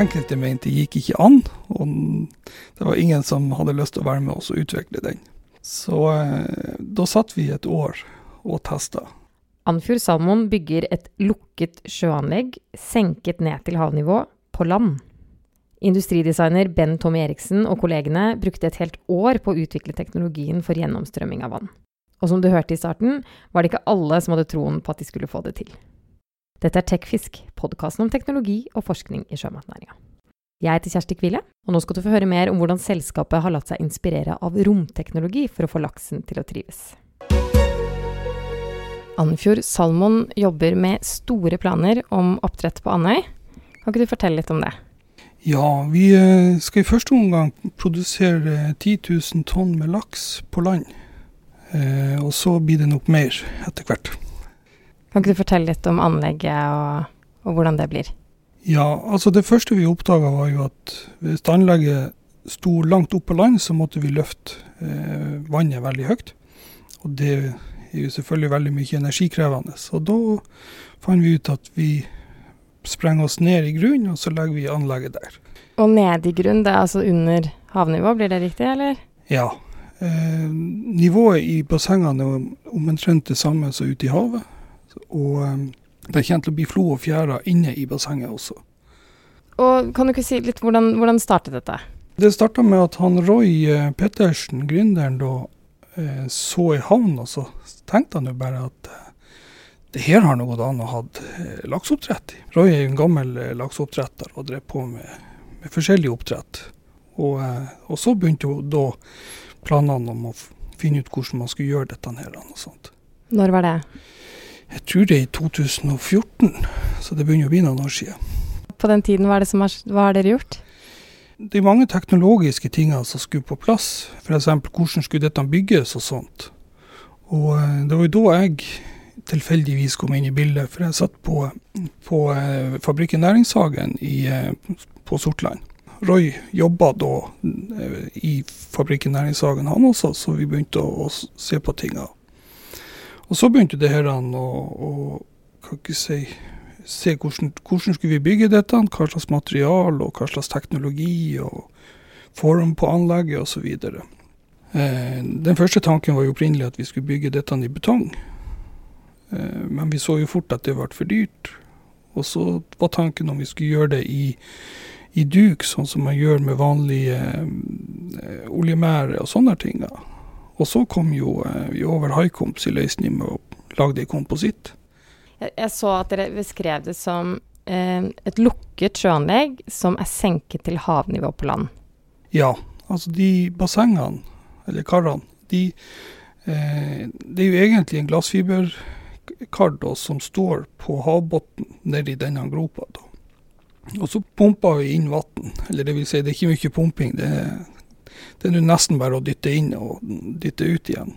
enkelte mente gikk ikke an, og det var ingen som hadde lyst til å være med oss og utvikle den. Så eh, da satt vi et år og testa. Andfjord Salmon bygger et lukket sjøanlegg senket ned til havnivå på land. Industridesigner Ben Tommy Eriksen og kollegene brukte et helt år på å utvikle teknologien for gjennomstrømming av vann. Og som du hørte i starten, var det ikke alle som hadde troen på at de skulle få det til. Dette er Tekfisk, podkasten om teknologi og forskning i sjømatnæringa. Jeg heter Kjersti Kvile, og nå skal du få høre mer om hvordan selskapet har latt seg inspirere av romteknologi for å få laksen til å trives. Andfjord Salmon jobber med store planer om oppdrett på Andøy. Kan ikke du fortelle litt om det? Ja, vi eh, skal i første omgang produsere 10 000 tonn med laks på land. Eh, og så blir det nok mer etter hvert. Kan ikke du fortelle litt om anlegget og, og hvordan det blir? Ja, altså det første vi oppdaga var jo at hvis anlegget sto langt opp på land, så måtte vi løfte eh, vannet veldig høyt. Og det er jo selvfølgelig veldig mye energikrevende. Så da fant vi ut at vi sprenger oss ned i grunnen, og så legger vi anlegget der. Og ned i grunn, det er altså under havnivå, blir det riktig, eller? Ja. Eh, nivået i bassengene er omtrent det samme som ute i havet. Og eh, det kommer til å bli flo og fjæra inne i bassenget også. Og kan du ikke si litt hvordan, hvordan startet dette? Det starta med at han Roy eh, Pettersen, gründeren, da eh, så i havn, og så tenkte han jo bare at eh, det her har nå gått an å ha lakseoppdrett i. Roy er jo en gammel lakseoppdretter og drev på med, med forskjellig oppdrett. Og, og, så begynte jo da planene om å finne ut hvordan man skulle gjøre dette her. og sånt. Når var det? Jeg tror det er i 2014, så det begynner å bli noen år siden. På den tiden, hva, har, hva har dere gjort? Det er mange teknologiske ting som skulle på plass. F.eks. hvordan skulle dette bygges og sånt. Og det var jo da jeg tilfeldigvis kom inn i bildet, for jeg satt på, på eh, fabrikken Næringshagen i, eh, på Sortland. Roy jobba da eh, i fabrikken Næringshagen, han også, så vi begynte å, å se på tinga. Og så begynte det her å, å kan ikke si, se hvordan, hvordan skulle vi bygge dette, hva slags material og hva slags teknologi og form på anlegget osv. Eh, den første tanken var jo opprinnelig at vi skulle bygge dette i betong. Eh, men vi så jo fort at det ble for dyrt. Og så var tanken om vi skulle gjøre det i, i duk, sånn som man gjør med vanlige eh, oljemære og sånne ting. Og så kom jo eh, vi over Haikomps i løsning med å lage det i kompositt. Jeg, så at dere beskrev det som eh, et lukket sjøanlegg som er senket til havnivå på land. Ja, altså de bassengene, eller karene, de, eh, det er jo egentlig en glassfiberkar som står på havbunnen nedi denne gropa. da. Og så pumper vi inn vann. Eller det vil si, det er ikke mye pumping. Det er, det er nesten bare å dytte inn og dytte ut igjen.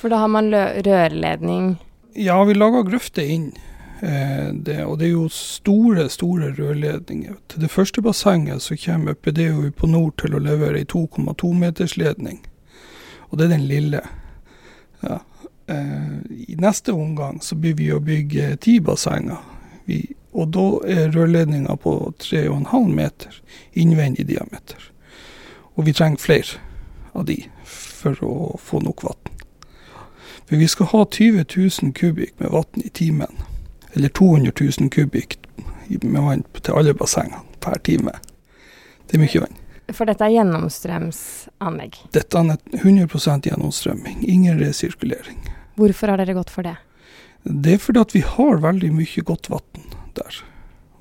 For da har man rørledning? Ja, vi lager grøfter inn. Eh, det, og det er jo store, store rørledninger. Til det første bassenget så kommer PDU på nord til å levere ei 2,2 meters ledning. Og det er den lille. Ja. Eh, I neste omgang så blir vi å bygge ti bassenger. Vi, og da er rørledninga på 3,5 meter innvendig diameter. Og vi trenger flere av de for å få nok vann. For vi skal ha 20 000 kubikk med vann i timen. Eller 200 000 kubikk med vann til alle bassengene per time. Det er mye vann. For dette er gjennomstrømsanlegg? Dette er 100% gjennomstrømming. Ingen resirkulering. Hvorfor har dere gått for det? Det er fordi at vi har veldig mye godt vann der.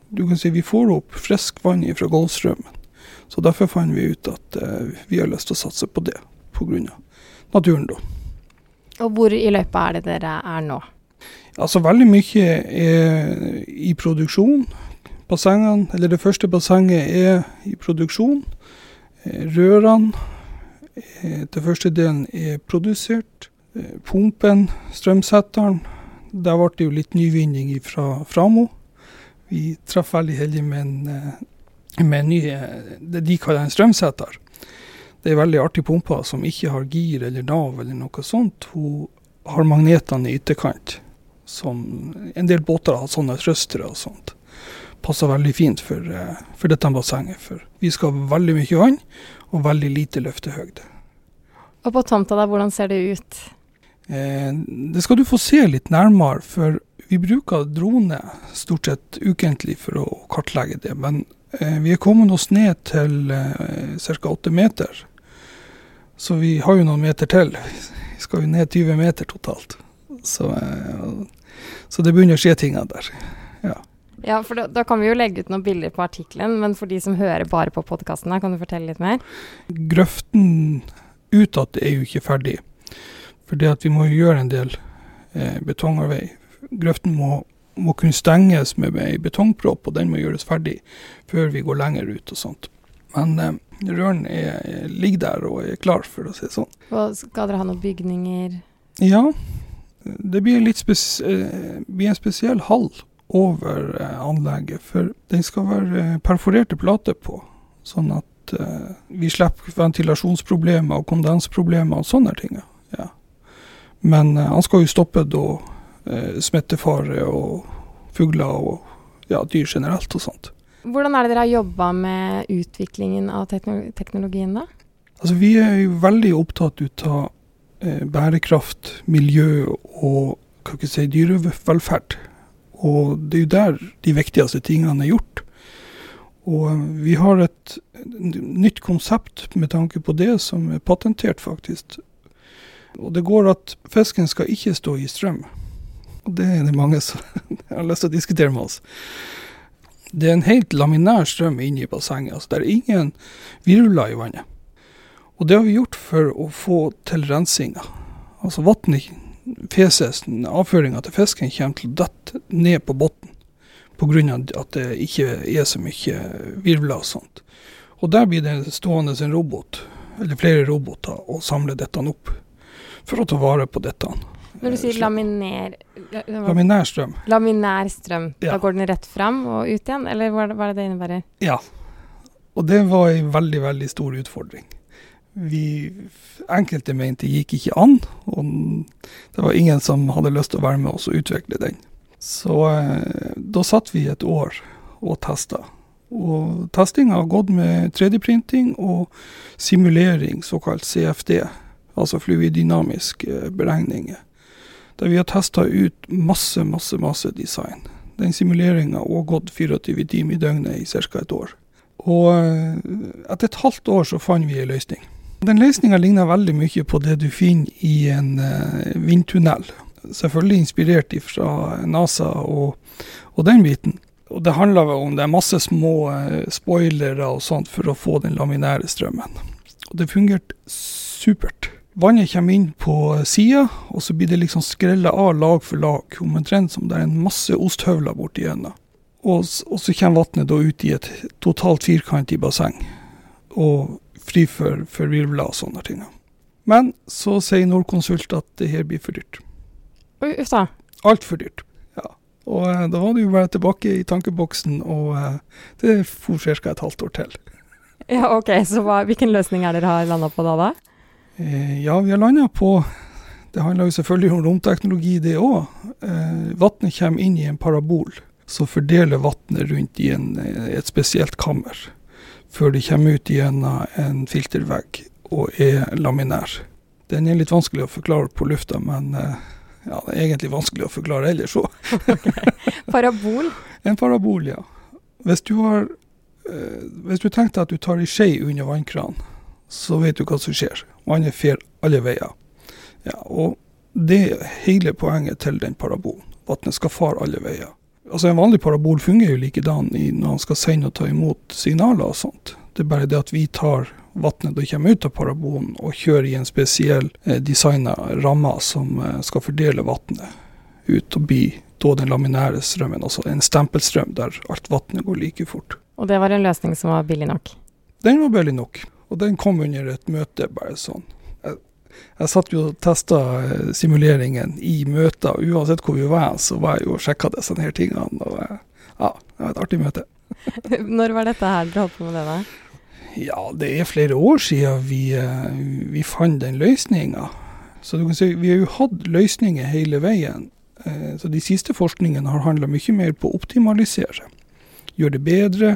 Du kan si Vi får opp friskt vann fra Golfstrømmen. Så derfor fant vi ut at uh, vi har lyst til å satse på det, pga. naturen, da. Og hvor i løypa er det dere er nå? Altså Veldig mye er i produksjon. Bassengene, eller det første bassenget er i produksjon. Eh, rørene den første delen er produsert. Eh, pumpen, strømsetteren. Der ble det jo litt nyvinning fra Framo. Vi traff veldig heldig med en, eh, med nye ny det de kaller en strømsetter. Det er veldig artig pumpe som ikke har gir eller nav eller noe sånt. Hun har magnetene i ytterkant. Som en del båter har sånne trøstere og sånt. passer veldig fint for, eh, for dette bassenget. For vi skal ha veldig mye vann og veldig lite løftehøyde. Og på tomta da, hvordan ser det ut? Eh, det skal du få se litt nærmere, for vi bruker drone stort sett ukentlig for å kartlegge det. Men vi er kommet oss ned til eh, ca. 8 meter. Så vi har jo noen meter til. Vi skal jo ned 20 meter totalt. Så, eh, så det begynner å skje ting der. Ja. Ja, for da, da, kan vi jo legge ut noen bilder på artikkelen, men for de som hører bare på podkasten, kan du fortelle litt mer? Grøften utad er jo ikke ferdig. For vi må jo gjøre en del eh, betongarbeid. Grøften må, må, kunne stenges med ei betongpropp, og den må gjøres ferdig før vi går lenger ut og sånt. Men eh, røren er, ligger der og er klar, for å si det sånn. Og skal dere ha noen bygninger? Ja, det blir, spes, eh, blir en spesiell hall over eh, anlegget. For den skal være eh, perforerte plater på, sånn at eh, vi slipper ventilasjonsproblemer og kondensproblemer og sånne ting. Ja. Men eh, han skal jo stoppe da smittefare og fugler og ja, dyr generelt og sånt. Hvordan er det dere har jobba med utviklingen av teknologien, da? Altså, vi er jo veldig opptatt ut av eh, bærekraft, miljø og hva ikke si, dyrevelferd. Og det er jo der de viktigste tingene er gjort. Og eh, vi har et nytt konsept med tanke på det, som er patentert, faktisk. Og det går at fisken skal ikke stå i strøm. Det er det mange som har lyst til å diskutere med oss. Det er en helt laminær strøm inne i bassenget. altså Det er ingen virvler i vannet. Og det har vi gjort for å få til rensinga. Altså vannet, feses, avføringa til fisken kommer til å dette ned på bunnen pga. at det ikke er så mye virvler og sånt. Og der blir det stående en robot, eller flere roboter, og samle dette opp for å ta vare på dette. Når du sier laminer Laminær strøm. Laminær strøm. Ja. Da går den rett fram og ut igjen, eller hva er det det innebærer? Ja. Og det var en veldig, veldig stor utfordring. Vi enkelte mente gikk ikke an, og det var ingen som hadde lyst til å være med oss og utvikle den. Så eh, da satt vi et år og testa. Og testinga har gått med 3D-printing og simulering, såkalt CFD altså fluidynamiske eh, beregninger. Der vi har testa ut masse, masse, masse design. Den simuleringa har gått 24 timer i døgnet i ca. et år. Og eh, etter et halvt år så fant vi en løsning. Den løsninga ligner veldig mye på det du finner i en uh, vindtunnel. Selvfølgelig inspirert fra NASA og, og, den biten. Og det handler vel om det er masse små uh, spoilere og sånt for å få den laminære strømmen. Og det fungerte supert. Vannet kommer inn på sida, og så blir det liksom skrella av lag for lag, omtrent som det er en masse osthøvler borti gjennom. Og, og, så kommer vannet da ut i et totalt firkantig basseng, og fri for, for virvler og sånne ting. Men så sier Nordkonsult at det her blir for dyrt. Uff da. Altfor dyrt. Ja. Og eh, da var det jo bare tilbake i tankeboksen, og eh, det for ca. et halvt år til. Ja, OK. Så hva, hvilken løsning er dere har landa på da? da? Eh, ja, vi har landa på Det handler jo selvfølgelig om romteknologi, det òg. Eh, vannet kommer inn i en parabol Så fordeler vannet rundt i en, eh, et spesielt kammer. Før det kommer ut gjennom en filtervegg og er laminær. Den er litt vanskelig å forklare på lufta, men ja, det er egentlig vanskelig å forklare ellers òg. Parabol? En parabol, ja. Hvis du har Hvis du tenker at du tar ei skje under vannkranen, så vet du hva som skjer. Vannet fer alle veier. Ja, og det er hele poenget til den parabolen. Vannet skal fare alle veier. Altså En vanlig parabol fungerer jo likedan når han skal sende og ta imot signaler og sånt. Det er bare det at vi tar vannet det kommer ut av parabolen og kjører i en spesiell eh, designa ramme som eh, skal fordele vannet ut og bli da den laminære strømmen, altså en stempelstrøm der alt vannet går like fort. Og det var en løsning som var billig nok? Den var billig nok. Og den kom under et møte, bare sånn. Jeg, jeg satt jo og testa eh, simuleringen i møter, uansett hvor vi var, så var jeg jo og sjekka disse her tingene. Og eh, ja, det var et artig møte. Når var dette her dere holdt på med det? da? Ja, det er flere år siden vi, eh, vi fant den løsninga. Så du kan si, vi har jo hatt løsninger hele veien. Så de siste forskningene har handla mye mer på å optimalisere. gjøre det bedre,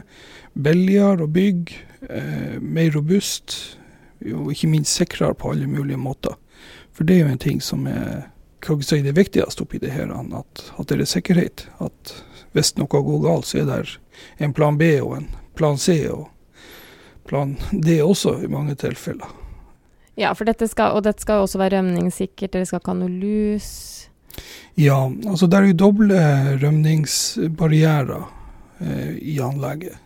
billigere å bygge, eh, mer robust og ikke minst sikrere på alle mulige måter. For det er jo en ting som er hva si, det viktigste oppi det her, at, at det er sikkerhet. At hvis noe går galt, så er det en plan B og en plan C og plan D også, i mange tilfeller. Ja, for dette skal, og dette skal også være rømningssikkert, dere skal ikke ha noe lus? Ja, altså det er jo doble rømningsbarrierer eh, i anlegget.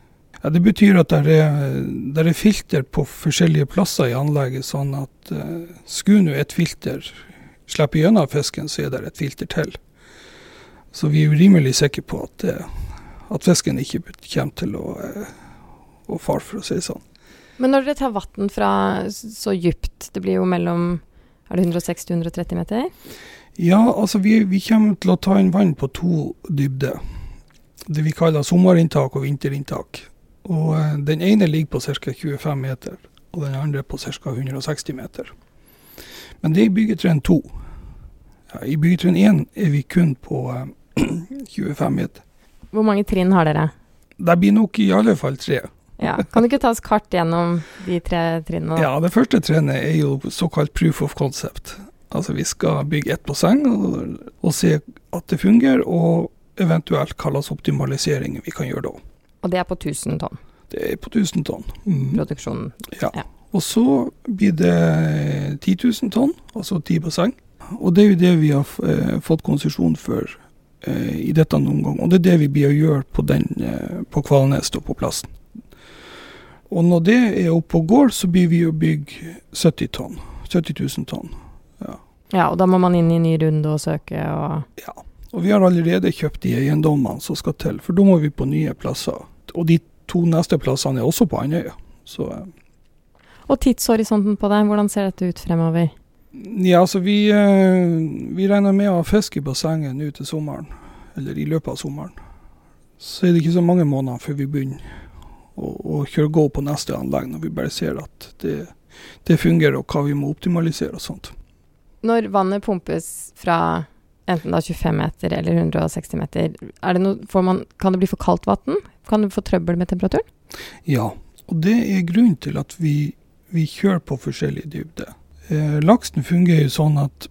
Ja, det betyr at det er, er, filter på forskjellige plasser i anlegget, sånn at uh, skulle nå et filter slippe gjennom fisken, så er det et filter til. Så vi er rimelig sikre på at, eh, at fisken ikke kommer til å, eh, å fare, for å si det sånn. Men når dere tar vann fra så dypt, det blir jo mellom er det 160-130 meter? Ja, altså vi, vi, kommer til å ta inn vann på to dybder. Det vi kaller sommerinntak og vinterinntak. Og eh, Den ene ligger på ca. 25 meter, og den andre på ca. 160 meter. Men det er i byggetrinn 2. Ja, I byggetrinn 1 er vi kun på eh, 25 meter. Hvor mange trinn har dere? Det blir nok i alle fall tre. Ja. Kan du ikke ta oss kart gjennom de tre trinnene? Ja, Det første trinnet er jo såkalt proof of concept. Altså vi skal bygge ett basseng og, og se at det fungerer, og eventuelt hva slags optimalisering vi kan gjøre da. Og det er på 1000 tonn? Det er på 1000 tonn. Mm. Produksjonen. Ja. ja. Og så blir det 10 000 tonn, altså ti basseng. Og det er jo det vi har eh, fått konsesjon for eh, i dette noen gang. Og det er det vi blir å gjøre på, den, eh, på Kvalnes og på plassen. Og når det er oppe og går, så blir vi å bygge 70 tonn. 70 000 tonn. Ja. ja, og da må man inn i ny runde og søke og Ja. Og vi har allerede kjøpt de eiendommene som skal til, for da må vi på nye plasser. Og de to neste plassene er også på Andøya. Så eh. Og tidshorisonten på det, hvordan ser dette ut fremover? Ja, altså vi, eh, vi regner med å ha fisk i bassenget nå til sommeren, eller i løpet av sommeren. Så er det ikke så mange måneder før vi begynner å, å kjøre gå på neste anlegg, når vi bare ser at det, det fungerer, og hva vi må optimalisere og sånt. Når vannet pumpes fra enten da 25 meter eller 160 meter. Det noe, man, kan det bli for kaldt vann? Kan du få trøbbel med temperaturen? Ja, og det er grunnen til at vi, vi kjører på forskjellig dybde. Eh, laksen fungerer jo sånn at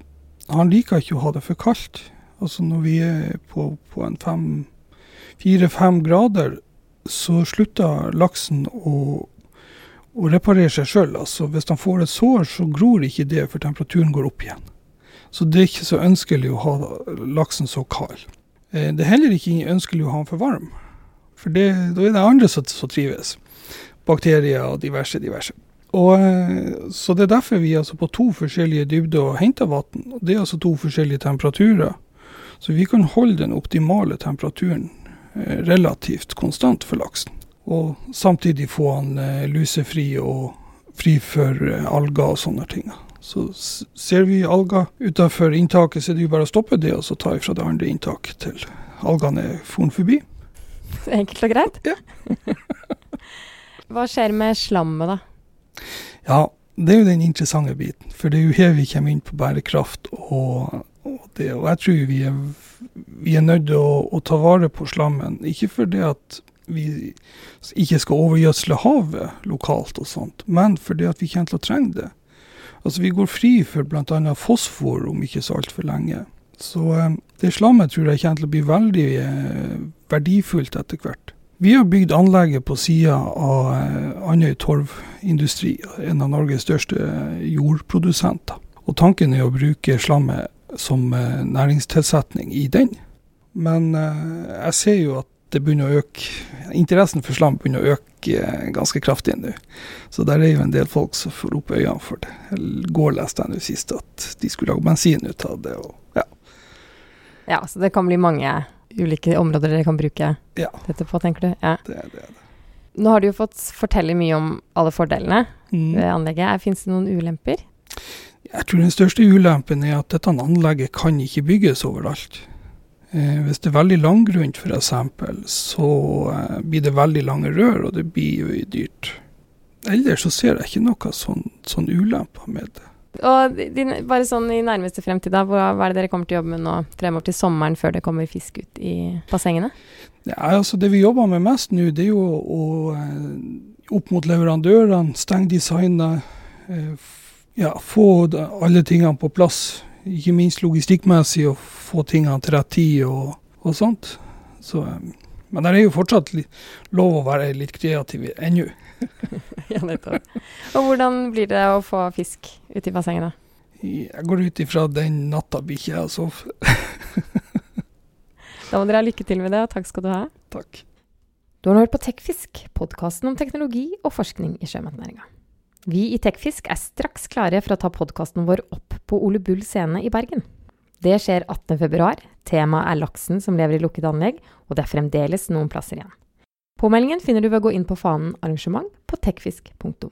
han liker ikke å ha det for kaldt. Altså når vi er på, på en fire-fem grader, så slutter laksen å, å reparere seg sjøl. Altså hvis han får et sår, så gror ikke det, for temperaturen går opp igjen. Så det er ikke så ønskelig å ha laksen så kald. Eh, det er heller ikke ønskelig å ha den for varm, for det, da er det andre som, som trives. Bakterier og diverse, diverse. Og, eh, så Det er derfor vi er altså på to forskjellige dybder og henter vann. Det er altså to forskjellige temperaturer. Så vi kan holde den optimale temperaturen eh, relativt konstant for laksen. Og samtidig få han lusefri og fri for alger og sånne ting. Så ser vi alger utenfor inntaket, så er det jo bare å stoppe det og så ta ifra det andre inntaket til algene er forn forbi. Enkelt og greit. Ja. Hva skjer med slammet, da? Ja, det er jo den interessante biten. For det er jo her vi kommer inn på bærekraft og, og det. Og jeg tror vi er, vi er nødt til å, å, ta vare på slammen. Ikke fordi at vi ikke skal overgjødsle havet lokalt og sånt, men fordi at vi kommer til å trenge det. Altså Vi går fri for bl.a. fosfor om ikke så altfor lenge. Så eh, det slammet tror jeg kommer til å bli veldig eh, verdifullt etter hvert. Vi har bygd anlegget på sida av eh, Andøy Torvindustri, en av Norges største eh, jordprodusenter. Og tanken er å bruke slammet som eh, næringstilsetning i den. Men jeg ser jo at det begynner å øke Interessen for slam begynner å øke ganske kraftig nå. Så der er jo en del folk som får opp øynene for det. I går leste jeg nå sist at de skulle lage bensin ut av det. Og, ja. ja, så det kan bli mange ulike områder dere kan bruke ja. dette på, tenker du? Ja. Det, det, det. Nå har du jo fått fortelle mye om alle fordelene mm. ved anlegget. Fins det noen ulemper? Jeg tror den største ulempen er at dette anlegget kan ikke bygges overalt. Eh, hvis det er veldig langgrunt f.eks., så eh, blir det veldig lange rør, og det blir jo dyrt. Ellers så ser jeg ikke noe sånn, sånn ulemper med det. Og din, bare sånn i nærmeste fremtid, da, hva, hva er det dere kommer til å jobbe med nå fremover til sommeren, før det kommer fisk ut i bassengene? Ja, altså Det vi jobber med mest nå, det er jo å, å opp mot leverandørene, stenge designet, eh, ja, få alle tingene på plass. Ikke minst logistikkmessig, å få tingene til rett tid og, og sånt. Så, men det er jo fortsatt lov å være litt kreativ ennå. ja, nettopp. Og hvordan blir det å få fisk ute i bassenget, da? Jeg går ut ifra den natta bikkja jeg sov. da må dere ha lykke til med det, og takk skal du ha. Takk. Du har hørt på Tekfisk, podkasten om teknologi og forskning i sjømatnæringa. Vi i Tekfisk er straks klare for å ta podkasten vår opp på Ole Bull scene i Bergen. Det skjer 18.2. Temaet er laksen som lever i lukket anlegg, og det er fremdeles noen plasser igjen. Påmeldingen finner du ved å gå inn på fanen arrangement på tekfisk.no.